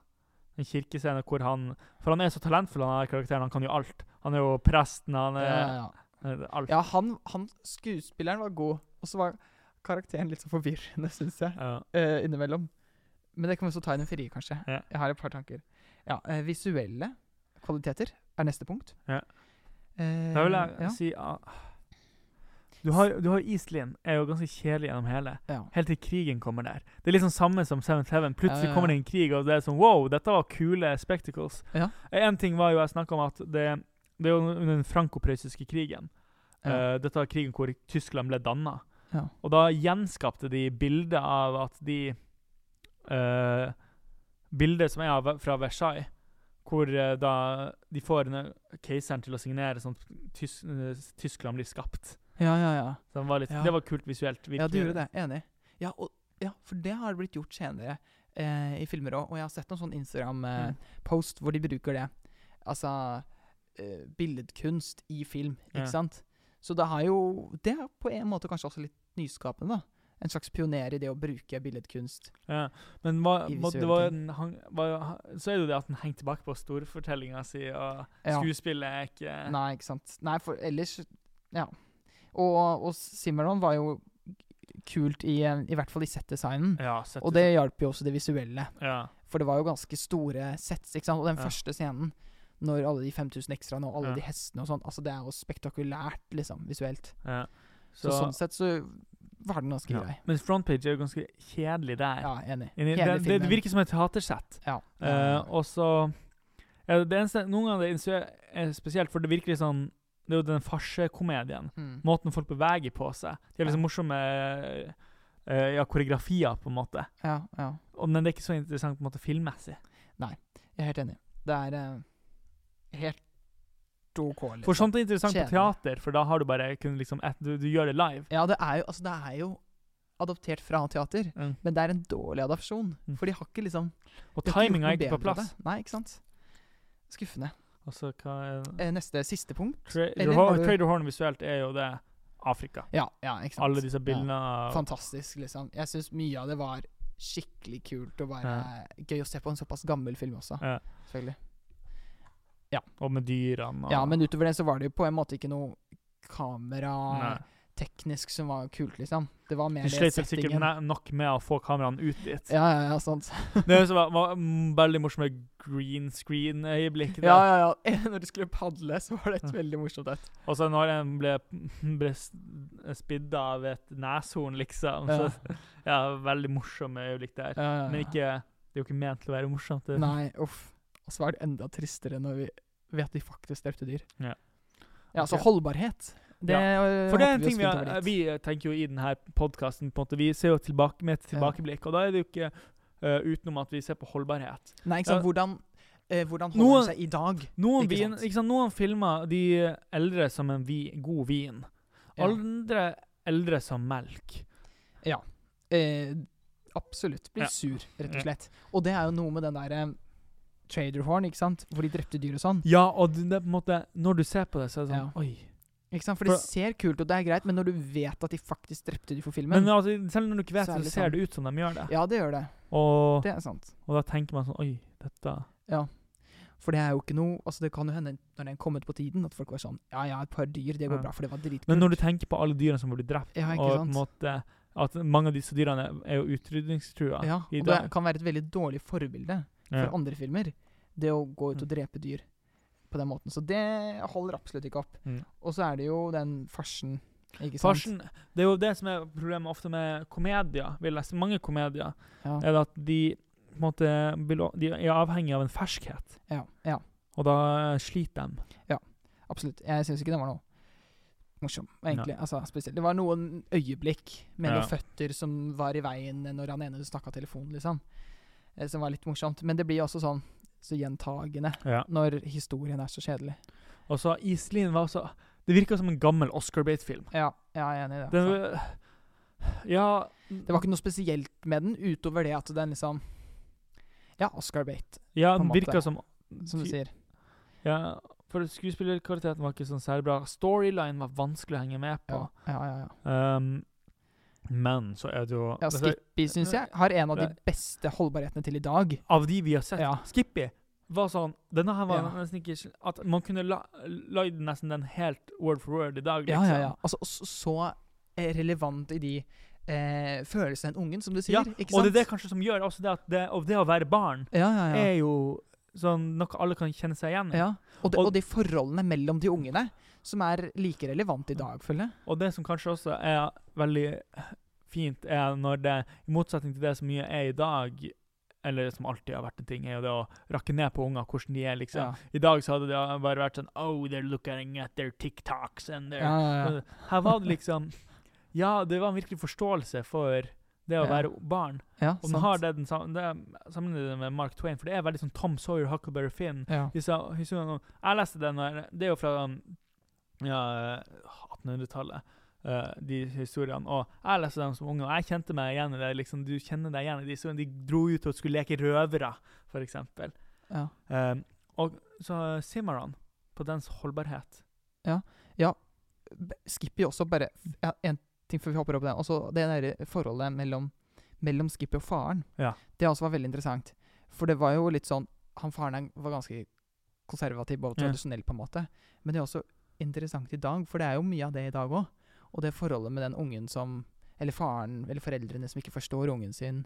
en kirkescene hvor han For han er så talentfull, han er karakteren. Han kan jo alt. Han er jo presten, han er Ja, ja. eh, alt. ja han, han skuespilleren var god, og så var karakteren litt så forvirrende, syns jeg, Ja. uh, innimellom. Men det kan vi også ta i den frie, kanskje. Ja. Jeg har et par tanker. Ja, uh, Visuelle kvaliteter er neste punkt. Ja. Uh, Da vil jeg si ah, Du har, du har Iselin, er jo ganske kjedelig gjennom hele. ja. Helt til krigen kommer der. Det er liksom samme som 7-7. Plutselig Ja, ja, kommer det en krig, og det er sånn wow, dette var kule spectacles. En ting var jo jeg snakka om at det, det er jo under den franco-prøyssiske krigen. Eh, dette var krigen hvor Tyskland ble danna. Ja. Og da gjenskapte de bildet av at de uh, Bildet som er av, fra Versailles, hvor uh, da de får denne keiseren til å signere sånn at Tys uh, Tyskland blir skapt. ja, ja, ja. Var, litt, Ja. det var kult visuelt. Ja, du gjorde det. Enig. Ja, og, ja, for det har blitt gjort senere eh, i filmer òg. Og jeg har sett noen sånn Mm. Instagram-post hvor de bruker det. Altså eh, billedkunst i film, ikke Ja. sant? Så det har jo Det er på en måte kanskje også litt nyskapende, da. En slags pioner i det å bruke billedkunst. Ja, men hva, hva, det var, han, var, så er det jo det at den henger tilbake på storfortellinga si, og skuespillet er ikke Nei, ikke sant. Nei, for ellers Ja. Og, og Cimarron var jo kult i, eh, i hvert fall i set-designen. Ja, set Og det hjalp jo også det visuelle. ja. For det var jo ganske store sets, ikke sant. Og den Ja. første scenen, når alle de 5000 ekstraene og alle de hestene og sånn, altså det er jo spektakulært, liksom, visuelt. ja. Så, sånn sett så var den ganske ja. grei. Mens frontpage er jo ganske kjedelig der. Ja, enig. enig. Det, det, det virker som et teatersett. Ja. Uh, og så ja, Det eneste Noen ganger det er spesielt, for det virker litt sånn Det er jo den farsekomedien. mm. Måten folk beveger på seg. De har liksom morsomme uh, ja, koreografier, på en måte. ja, ja. Og, men det er ikke så interessant på en måte filmmessig. Nei, Jeg er helt enig. Det er uh, helt OK, liksom. For sånt er interessant på teater, for da har du bare kun liksom du, du gjør det live. Ja, det er jo Altså, det er jo adoptert fra teater, Mm. men det er en dårlig adopsjon. Mm. For de har ikke liksom Og de har ikke timing gjort er ikke på plass. Nei, ikke sant. Skuffende. Og så hva er Eh, neste, siste punkt. Tra eller Trader Horn visuelt er jo det Afrika. Ja, ja, ikke sant. Alle disse bildene Ja. Fantastisk, liksom. Jeg syns mye av det var skikkelig kult og bare gøy å se på en såpass gammel film også. Ja. Og med dyrene og Ja, men utover det så var det jo på en måte ikke noe kamera Nei. teknisk som var kult, liksom. Det var mer De det slet vel sikkert settingen. ne- nok med å få kameraene ut dit. Ja, ja, ja, sant. Det var, var mm, veldig morsomme green screen-øyeblikk. Ja, ja, ja. Når du skulle padle, så var det et veldig morsomt et. Og så når en ble, ble s- spidda av et neshorn, liksom. Ja. Så, ja, veldig morsomme øyeblikk der. Ja, ja. Men ikke, det er jo ikke ment til å være morsomt. Det. Nei, uff. Og så var det enda tristere når vi vet de faktisk drepte dyr. Ja. Ja, så Ok. holdbarhet. Det, ja. For det er en ting vi, har, vi tenker jo i denne podkasten Vi ser jo tilbake med et Ja. tilbakeblikk, og da er det jo ikke uh, utenom at vi ser på holdbarhet. Nei, ikke sant. Ja. Hvordan, uh, hvordan holder Noen- seg i dag? Noen, Ikke vin, ikke sant? Noen filmer de eldre som en vi, god vin. Ja. Andre eldre som melk. Eh, absolutt. Blir Ja. sur, rett og slett. Og det er jo noe med den derre Trader Horn, ikke sant? Hvor de drepte dyr og sånn. Ja, og det det på en måte Når du ser på det, så er det sånn Ja. Oi. Ikke sant? For For- det ser kult ut, og det er greit, men når du vet at de faktisk drepte dyr for filmen Men, altså, selv når du ikke vet Så det, så ser sånn- det ut som de gjør det. Ja, det gjør det. Og, Det er sant. og da tenker man sånn Oi, dette Ja. For det er jo ikke noe Altså Det kan jo hende når den kom ut på tiden, at folk var sånn Ja ja, et par dyr, det går Ja. bra, for det var dritkult. Men når du tenker på alle dyrene som ble drept, Ja, og på en måte at mange av disse dyrene er jo utrydningstrua Ja, i og det kan være et veldig dårlig forbilde for andre filmer. Det å gå ut og Mm. drepe dyr på den måten. Så det holder absolutt ikke opp. Mm. Og så er det jo den farsen, ikke sant? Farsen Det er jo det som er problemet ofte med komedier. Vi leser. Mange komedier Ja. er at de måte De er avhengig av en ferskhet, Ja, ja, og da sliter de. Ja, absolutt. Jeg syns ikke det var noe morsom, egentlig. Altså. Det var noen øyeblikk med noen føtter som var i veien når han ene snakka telefonen, liksom. Eh, Som var litt morsomt. Men det blir også sånn så gjentagende Ja. når historien er så kjedelig. Og så Iselin var også Det virka som en gammel Oscar Bate-film. Ja, jeg er enig i det. Den, altså. ja Det var ikke noe spesielt med den, utover det at den liksom Ja, Oscar Bate, Ja, den virka som som du sier. Ja, for skuespillerkvaliteten var ikke sånn særlig bra. Storyline var vanskelig å henge med på. Ja, ja, ja. ja. Um, men så er det jo ja Skippy syns jeg har en av de beste holdbarhetene til i dag. Av de vi har sett. Ja. Skippy var sånn Denne her var Ja. nesten ikke At man kunne la, lagd nesten den helt word for word i dag. Liksom. ja, ja. ja. Altså, så, eh, relevant i de eh, følelsene enn ungen, som du sier. Ja, ikke Og det er det kanskje som gjør også det at det, det å være barn ja, ja, ja. er jo sånn noe alle kan kjenne seg igjen i. ja. Og, de, Og- og de forholdene mellom de ungene, som er like relevant i dag, føler jeg. Og det som kanskje også er veldig fint, er når det, i motsetning til det som mye er i dag, eller som alltid har vært en ting, er jo det å rakke ned på unger, hvordan de er, liksom. Ja. I dag så hadde det bare vært sånn Oh, they're looking at their TikToks and their Ja, ja, ja. Her var det liksom Ja, det var en virkelig forståelse for det å være barn. ja Og den har det den det det med Mark Twain, for det er veldig sånn Tom Sawyer, Huckleberry Finn. Ja. Disse historiene Jeg leste den Det er jo fra um, ja, 1800-tallet, Uh, de historiene. Og jeg leste dem som unge, og jeg kjente meg igjen i det. liksom, Du kjenner deg igjen i de historiene. De dro ut og skulle leke røvere, eksempel. Ja. Um, og så Simaron, på dens holdbarhet. ja Skippy også bare ja, En ting før vi hopper opp det. Også det der forholdet mellom, mellom Skippy og faren. Ja. Det også var veldig interessant. For det var jo litt sånn Han faren var ganske konservativ og Ja. tradisjonell, på en måte. Men det er også interessant i dag, for det er jo mye av det i dag òg. Og det forholdet med den ungen som Eller faren, eller foreldrene som ikke forstår ungen sin,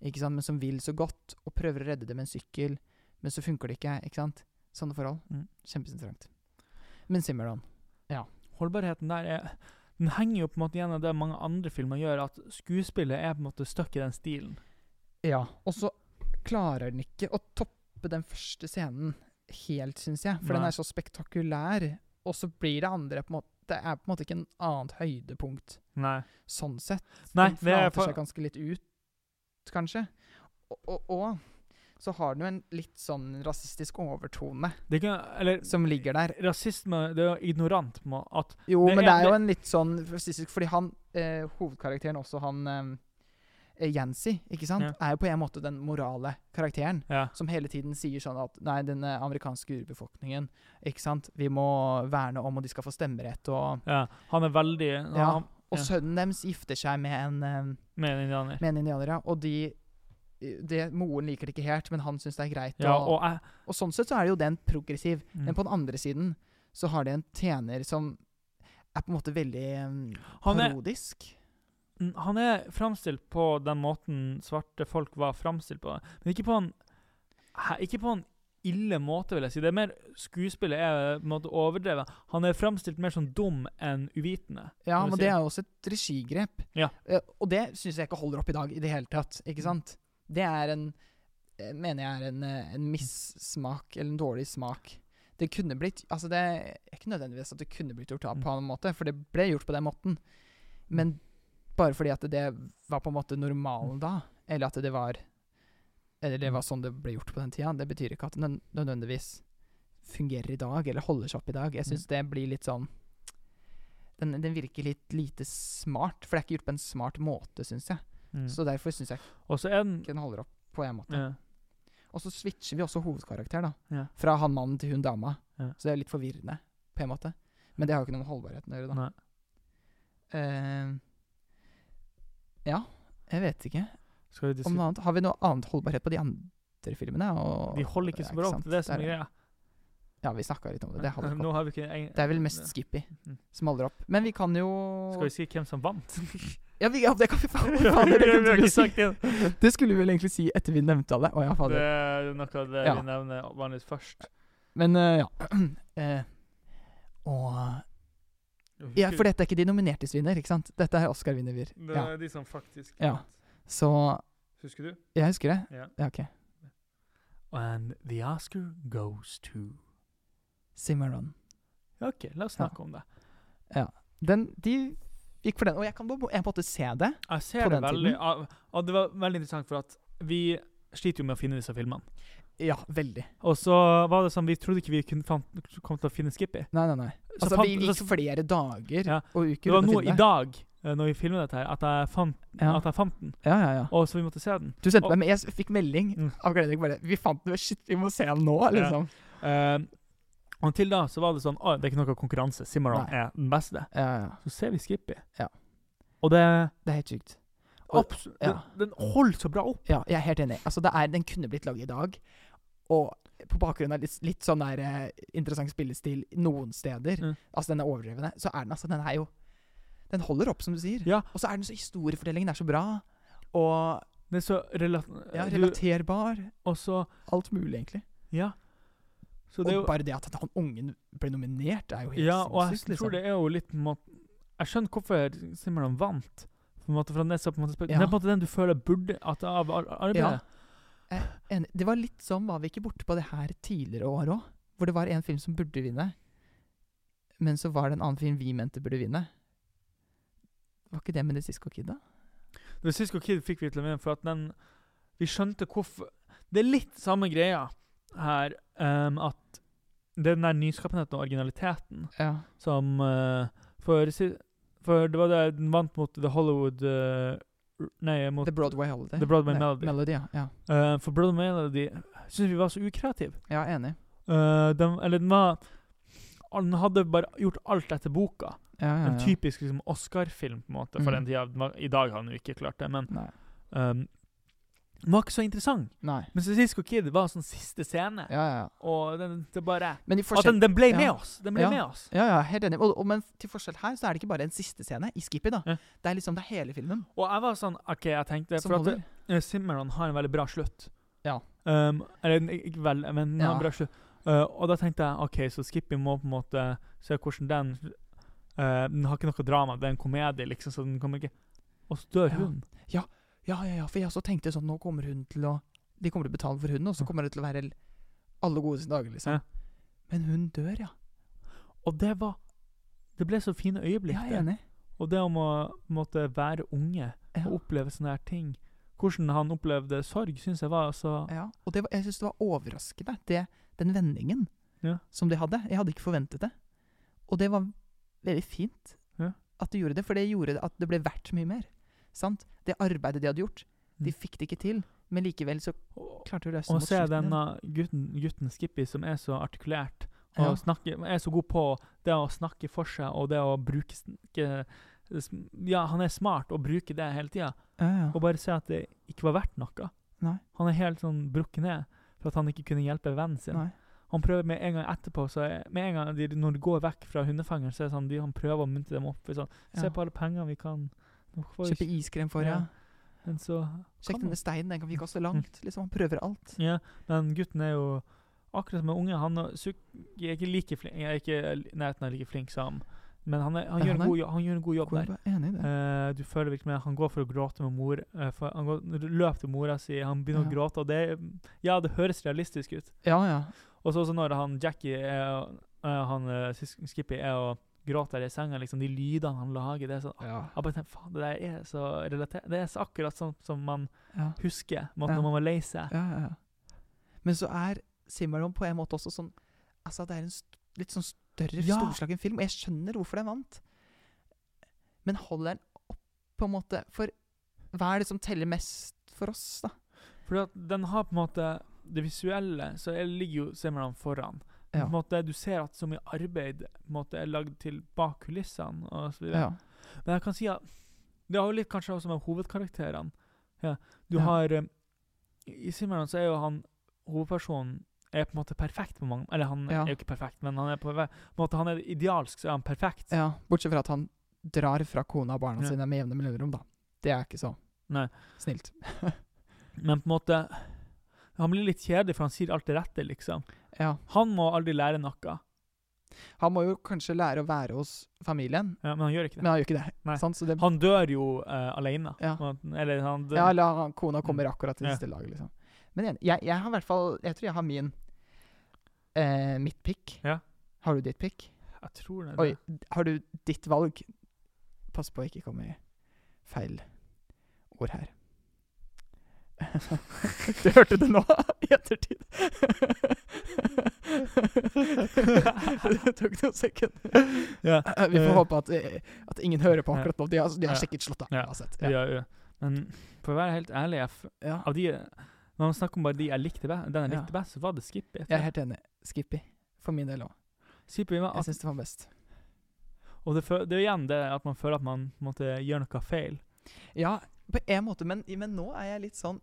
ikke sant, men som vil så godt, og prøver å redde det med en sykkel, men så funker det ikke. ikke sant? Sånne forhold. Mm. Kjempeinteressant. Men Simmerland Holdbarheten der er Den henger jo på en måte igjen av det mange andre filmer gjør, at skuespillet er på en måte stuck i den stilen. Ja, og så klarer den ikke å toppe den første scenen helt, syns jeg. For den er så spektakulær. Og så blir det andre på en måte Det er på en måte ikke en annet høydepunkt Nei. sånn sett. Nei, den det er flater for- seg ganske litt ut, kanskje. Og, og, og så har den jo en litt sånn rasistisk overtone Det kan, eller som ligger der. rasisme Det er jo ignorant at Jo, Det men er- det er jo en litt sånn rasistisk Fordi han, eh, hovedkarakteren også, han eh, Yancy, ikke sant, Ja. er jo på en måte den morale karakteren. Ja. som hele tiden sier sånn at nei, den eh, amerikanske urbefolkningen, ikke sant, vi må verne om, og de skal få stemmerett, og ja. Han er veldig ja, han, Og ja. sønnen deres gifter seg med en, eh, Med en indianer. med en indianer, ja, og de det, Moren liker det ikke helt, men han syns det er greit. Ja, og, og jeg og sånn sett så er det jo den progressiv. mm. Men på den andre siden så har de en tjener som er på en måte veldig eh, er- parodisk. Mm, Han er framstilt på den måten svarte folk var framstilt på, men ikke på en Ikke på en ille måte, vil jeg si. Det er mer Skuespillet er på en måte overdrevet. Han er framstilt mer som dum enn uvitende. Ja, men si. det er jo også et regigrep. Ja. Eh, og det syns jeg ikke holder opp i dag i det hele tatt. Ikke sant? Det er en eh, Mener jeg er en, eh, en missmak, eller en dårlig smak. Det kunne blitt Altså, det er ikke nødvendigvis at det kunne blitt gjort av Mm. på en annen måte, for det ble gjort på den måten. Men bare fordi at det var på en måte normalen da, eller at det var Eller det var sånn det ble gjort på den tida, det betyr ikke at det nødvendigvis fungerer i dag, eller holder seg opp i dag. Jeg syns det blir litt sånn den, den virker litt lite smart, for det er ikke gjort på en smart måte, syns jeg. Mm. Så derfor syns jeg den ikke den holder opp på en måte. ja. Og så switcher vi også hovedkarakter, da. Ja. Fra han mannen til hun dama. Ja. Så det er litt forvirrende, på en måte. Men det har jo ikke noe med holdbarheten å gjøre, da. Nei. Ja, jeg vet ikke. Om noe annet. Har vi noe annet holdbarhet på de andre filmene? Og, De holder ikke så bra opp. Det er det som er greia. Ja, vi snakka litt om det. Det, Nå har vi ikke en, det er vel mest Skippy Mm. som holder opp. Men vi kan jo Skal vi si hvem som vant? Ja, vi, ja det kan vi faen Vi det, det. skulle vi vel egentlig si etter vi nevnte alle. Å ja, Det er noe av det Ja. vi nevner vanligvis først. Men uh, ja. Uh, og Ja, for dette er ikke de nominertes vinner, ikke sant? Dette er Oscar-vinner. Det Ja. er de som faktisk Ja. Så Husker du? Jeg husker det. Ja. Ja, ok. And the Oscar goes to Cimarron. Ja, OK, la oss Ja. snakke om det. Den, de gikk for den, og jeg kan på en måte se det. Jeg ser På det den veldig tiden? ah, ah, Det var veldig interessant, for at vi sliter jo med å finne disse filmene. Ja, veldig. Og så var det sånn Vi trodde ikke vi fant, kom til å finne Skippy. Nei, nei, nei. Så Altså, fant- vi gikk flere dager Ja. og uker Det var finne i dag, eh, når vi filmet dette, her, at jeg fant, Ja. at jeg fant den. Ja, ja, ja. Og så vi måtte se den. Du sendte Og- meg, men jeg fikk melding Mm. av Gledning bare Vi fant den, shit, vi må se den nå, liksom. Eh, og til da så var det sånn Å, det er ikke noe konkurranse. Nei. er den beste. Ja, ja. Så ser vi Skippy. Ja. Og det Det er helt sykt. Absolutt. ja. Den, den holder så bra opp. Ja, jeg er helt enig. Altså, det er, den kunne blitt laget i dag. Og på bakgrunn av litt, litt sånn der eh, interessant spillestil noen steder, Mm. altså den er overdrevne, så er den altså Den er jo Den holder opp, som du sier. Ja. Og så er den så Historiefortellingen er så bra. Og Den er så rela ja, relaterbar. Og så Alt mulig, egentlig. Ja. Så det og jo bare det at han ungen ble nominert, er jo helt Ja, og jeg sinnssykt. liksom. tror det er jo litt måte Jeg skjønner hvorfor Simmerland vant. På en måte, for han er så på en måte Ja. Det er på en måte den du føler burde at av ar arbeidet. Ja. Det var litt sånn, var vi ikke borte på det her tidligere år òg? Hvor det var en film som burde vinne, men så var det en annen film vi mente burde vinne. Var ikke det med The Cisco Kid, da? The Cisco Kid fikk vi til å vinne for at den Vi skjønte hvorfor Det er litt samme greia her, um, at det er den der nyskapenheten og originaliteten Ja. som uh, for, for det var det den vant mot The Hollywood r- Nei, mot The Broadway Holiday. The Broadway Melody. Melody ja. ja. Uh, For Broadway Melody syns vi var så ukreativ. Ja, enig. Uh, den, eller den var Den hadde bare gjort alt etter boka. Ja, ja, En typisk liksom, Oscar-film, på en måte, for Mm. den tida. I dag har han jo ikke klart det, men um, den var ikke så interessant. Nei. Men Cisco Kid var sånn siste scene, Ja, ja, og den, det bare Men At den, den ble Ja. med oss! Den ble Ja. med oss. Ja, ja, helt enig. Og, og, men til forskjell her så er det ikke bare en siste scene i Skippy, da. Ja. Det er liksom det er hele filmen Og jeg var sånn OK, jeg tenkte som For at uh, Simmeron har en veldig bra slutt. Ja. Um, eller ikke vel, men Ja. en bra slutt. Uh, og da tenkte jeg OK, så Skippy må på en måte se hvordan den uh, Den har ikke noe drama, det er en komedie, liksom, så den kommer ikke Og så dør hun. Ja, ja, ja, ja, for jeg også tenkte sånn Nå kommer hun til å De kommer til å betale for hunden, og så kommer det til å være alle gode sine dager, liksom. Ja. Men hun dør, ja. Og det var Det ble så fine øyeblikk. Jeg er enig. Og det om å måtte være unge Ja. og oppleve sånne her ting Hvordan han opplevde sorg, syns jeg var så Ja, og det var, jeg syns det var overraskende, det, den vendingen Ja. som de hadde. Jeg hadde ikke forventet det. Og det var veldig fint Ja. at de gjorde det, for det gjorde at det ble verdt mye mer. Sant? Det arbeidet de hadde gjort, de Mm. fikk det ikke til, men likevel så klarte de å løse det og se denne gutten, gutten Skippy som er så artikulert og Ja. snakker, er så god på det å snakke for seg og det å bruke snakke, Ja, han er smart og bruker det hele tida. Ja, ja. Og bare se at det ikke var verdt noe. Nei. Han er helt sånn brukket ned for at han ikke kunne hjelpe vennen sin. Nei. Han prøver med en gang etterpå, så er, med en gang de, når de går vekk fra hundefangeren, så er det sånn, de, han prøver å muntre dem opp. Sånn, Se på alle pengene vi kan Kjøpe iskrem for, ja. Ja. Men så Sjekk denne steinen, den kan vi kaste langt. Liksom, Han prøver alt. Ja, men gutten er jo akkurat som en unge. Han er ikke like flink Jeg er ikke nærheten av like flink som Men han, er, han, Ja, gjør, han en god, han gjør en god jobb der. Er enig i det. Eh, du føler virkelig med Han går for å gråte med mor. eh, for han går, løper til mora si, han begynner å gråte, og det Ja, det høres realistisk ut. Ja, ja. Og så også når han Jackie er, eh, han Skippy er og gråter i senga, liksom, de lydene han lager, det er sånn Ja. Jeg bare tenker, faen, det der er så relatert Det er så akkurat sånn som man ja. husker måten Ja. når man var lei seg. Ja. Men så er Simmerlon på en måte også sånn Altså, det er en litt sånn større, Ja. storslagen film, og jeg skjønner hvorfor den vant. Men holder den opp, på en måte? For hva er det som teller mest for oss, da? For at den har på en måte Det visuelle, så er, ligger jo Simran foran. På Ja. måte, du ser at så mye arbeid måte, er lagd til bak kulissene. og så videre. Ja. Men jeg kan si at det har jo litt kanskje også med hovedkarakterene. Ja. Du Ja. har eh, I Simmerland så er jo han hovedpersonen er på en måte perfekt på mange Eller han er jo ikke perfekt, men han er på, en måte han er idealsk, så er han perfekt. ja. Bortsett fra at han drar fra kona og barna sine med jevne mellomrom, da. Det er ikke så Nei. snilt. Men på en måte Han blir litt kjedelig, for han sier alt det rette, liksom. Ja. Han må aldri lære noe. Han må jo kanskje lære å være hos familien, Ja, men han gjør ikke det. men han gjør ikke det. Sant? Så det Han dør jo uh, alene. Ja. Eller han dør. ja, eller han- kona kommer akkurat til Mm. Ja. siste lag, liksom. Men igjen, jeg, jeg har i hvert fall Jeg tror jeg har min eh, Mitt pick. Ja. Har du ditt pick? Jeg tror det. Oi, har du ditt valg? Pass på å ikke komme i feil ord her. du hørte det nå, i ettertid. det tok noen sekunder. Ja. Vi får eh, håpe at, eh, at ingen hører på akkurat nå. De har, de har sikkert slått av Ja. uansett. Ja. Ja. Men for å være helt ærlig, jeg av de Når man snakker om bare de jeg likte best, den jeg likte best, så var det Skippy. Jeg er helt enig. Skippy. For min del òg. Jeg syns det var best. Og det, det er igjen det at man føler at man måtte gjøre gjør noe feil. Ja, på en måte, men, men nå er jeg litt sånn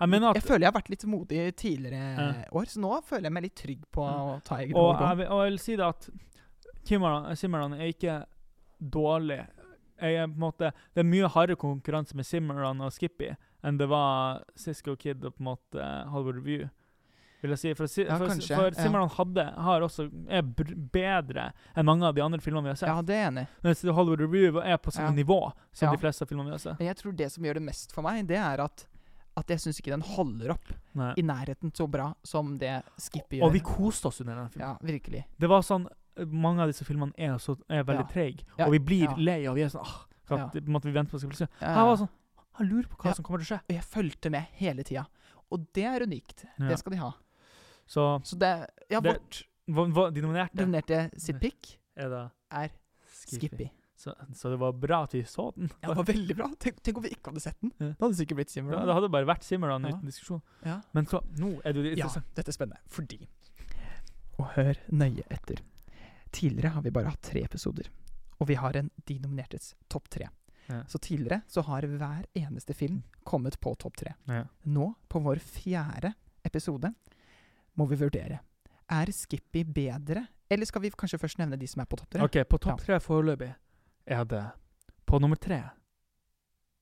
Jeg at Jeg føler jeg har vært litt modig tidligere Ja. år, så nå føler jeg meg litt trygg på å ta egne Og valg. jeg, vil- og jeg vil si det at Simmerland er ikke dårlig. Jeg er på en måte, det er mye hardere konkurranse med Simmerland og Skippy enn det var Cisco Kid og på en måte Hollywood Review. Vil jeg si. For, Si- Ja, for, for ja. Hadde, har også, er bedre enn mange av de andre filmene vi har sett. Ja, det er enig. Mens Hollywood Review er på samme Ja. nivå som Ja. de fleste filmene vi har sett. Jeg tror det som gjør det mest for meg, det er at, at jeg syns ikke den holder opp Nei. i nærheten så bra som det Skippy gjør. Og vi koste oss under den filmen. Ja, virkelig. Det var sånn Mange av disse filmene er, så, er veldig Ja. treige, Ja, og vi blir ja. lei, og vi er sånn ah, at, Ja. måtte vi venter på at det skal bli Her var sånn Han lurer på hva som kommer til å skje. Og jeg fulgte med hele tida. Og det er unikt. Det skal de ha. Så Så det Ja, vårt de nominerte dominerte sitt pick er er Skippy. Skippy. Så, så det var bra at vi så den. Ja, det var veldig bra. Tenk, tenk om vi ikke hadde sett den. Ja. Det hadde sikkert blitt Ja, det hadde bare vært Simmerland Ja. uten diskusjon. Ja. Men så, nå er det interessant. Ja, dette er spennende. Fordi Og hør nøye etter. Tidligere har vi bare hatt tre episoder. Og vi har en De nominertes topp tre. Så tidligere så har hver eneste film kommet på topp tre. Nå, på vår fjerde episode, må vi vurdere. Er Skippy bedre, eller skal vi kanskje først nevne de som er på topp tre? OK, på topp tre foreløpig er det På nummer tre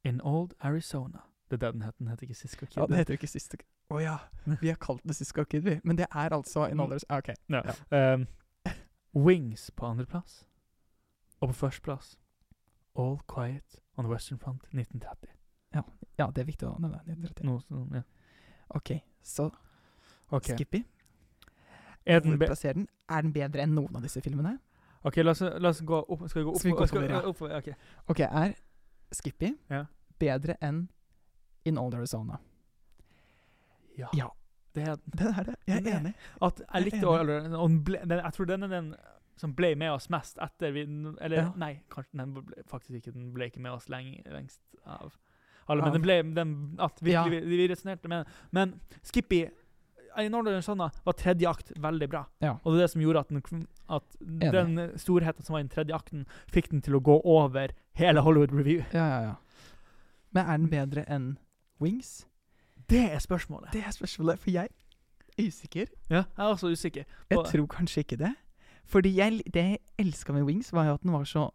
In Old Arizona. Det er det den heter. Den heter ikke Sisko Kid. Ja, det heter ikke Kid. Å ja. Vi har kalt det Sisko Kid, vi. Men det er altså In Old ah, OK. Ja. Ja. Um, Wings på andreplass. Og på førsteplass All Quiet on the Western Front 1930. Ja, det er viktig å nevne. 1930. Noe sånn, ja. OK, så okay. Skippy. Er den Hvor plasserer den? Er den bedre enn noen av disse filmene? OK, la oss, la oss gå opp. Skal vi gå opp? Skal vi gå oppover, ja. oppover, ok. OK, er Skippy Ja. bedre enn In Old Arizona? Ja. Ja. Det er Det er det. Jeg er enig. at jeg Jeg er enig. Og den ble, den, Jeg tror den er den som ble med oss mest etter vi Eller Ja. nei, kanskje den ble, faktisk ikke. Den ble ikke med oss lenge, lengst av alle. Men Av- den ble den, at virkelig, Ja. vi, vi resonnerte med den. Men Skippy Northern Sonna var tredje akt veldig bra. Ja. Og det er det som gjorde at, den, at den storheten som var i den tredje akten, fikk den til å gå over hele Hollywood Review. Ja, ja, ja. Men er den bedre enn Wings? Det er spørsmålet. Det er spørsmålet, for jeg er usikker. Ja, jeg er også usikker. Jeg tror kanskje ikke det. Fordi jeg, det jeg elska med Wings, var jo at den var så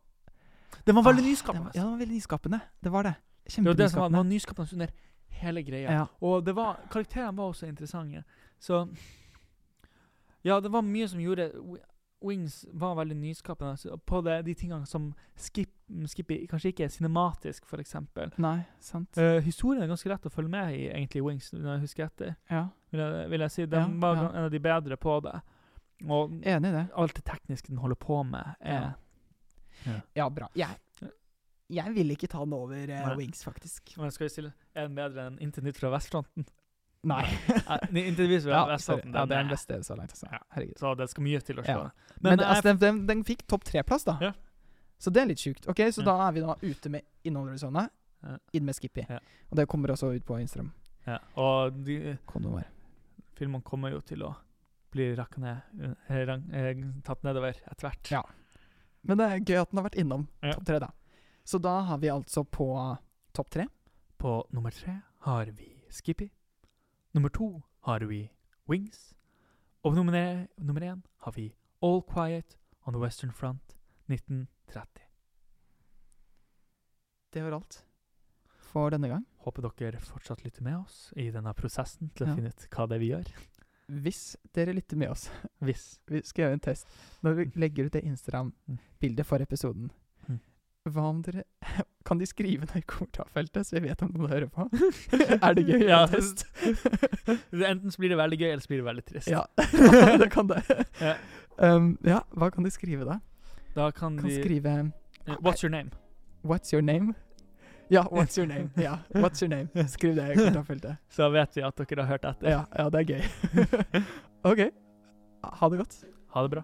Den var veldig Ah, nyskapende. den var- Ja, den var veldig nyskapende. Det var det. Det var det som var, den var Kjempenyskapende. nyskapende under hele greia. Ja. Og det var, karakterene var også interessante. Så Ja, det var mye som gjorde Wings var veldig nyskapende så på det, de tingene som Skip, Skippy kanskje ikke er cinematisk, eksempel. Nei, sant. Uh, historien er ganske lett å følge med i, egentlig, Wings, når jeg husker etter. Ja, Vil jeg, vil jeg si. Den Ja, var ja. en av de bedre på det. Og enig i det. alt det tekniske den holder på med, er Ja, bra. Jeg, jeg vil ikke ta den over eh, Wings, faktisk. Men skal vi stille den bedre enn Inntil nytt fra vestfronten? Nei. Nei, nytt fra ja, vestfronten, ja, det er den beste så langt. Altså. Ja. Herregud. Så det skal mye til å slå Ja. Men, jeg- altså, den, den, den fikk topp tre-plass, da. Ja. Så det er litt sjukt. Ok, Så Ja. da er vi da ute med Innhold sånne. Ja. inn med Skippy. Ja. Og det kommer også ut på Instagram. Ja, og de filmene kommer jo til å bli ned, eh, rang, eh, tatt nedover etter hvert. Ja. Men det er gøy at den har vært innom topp tre, da. Så da har vi altså på topp tre På nummer tre har vi Skippy. Nummer to har vi Wings. Og nummer, e- nummer én har vi All Quiet on the Western Front 1930. Det var alt for denne gang. Håper dere fortsatt lytter med oss i denne prosessen til å Ja. finne ut hva det er vi gjør. hvis dere lytter med oss Hvis. Vi skal gjøre en test. Når vi legger ut det Instagram-bildet for episoden, Mm. Hva om dere Kan de skrive noe i kommentarfeltet, så vi vet om noen hører på? er det gøy? Ja. Trist? Enten så blir det veldig gøy, eller så blir det veldig trist. ja, det kan det. Ja. Um, ja, hva kan de skrive, da? Da kan, Kan de skrive uh, What's your name? What's your name? Ja, what's your name? Ja, what's your name? Skriv det i kommentarfeltet. Så vet vi at dere har hørt etter. Ja, ja, det er gøy. OK. Ha det godt. Ha det bra.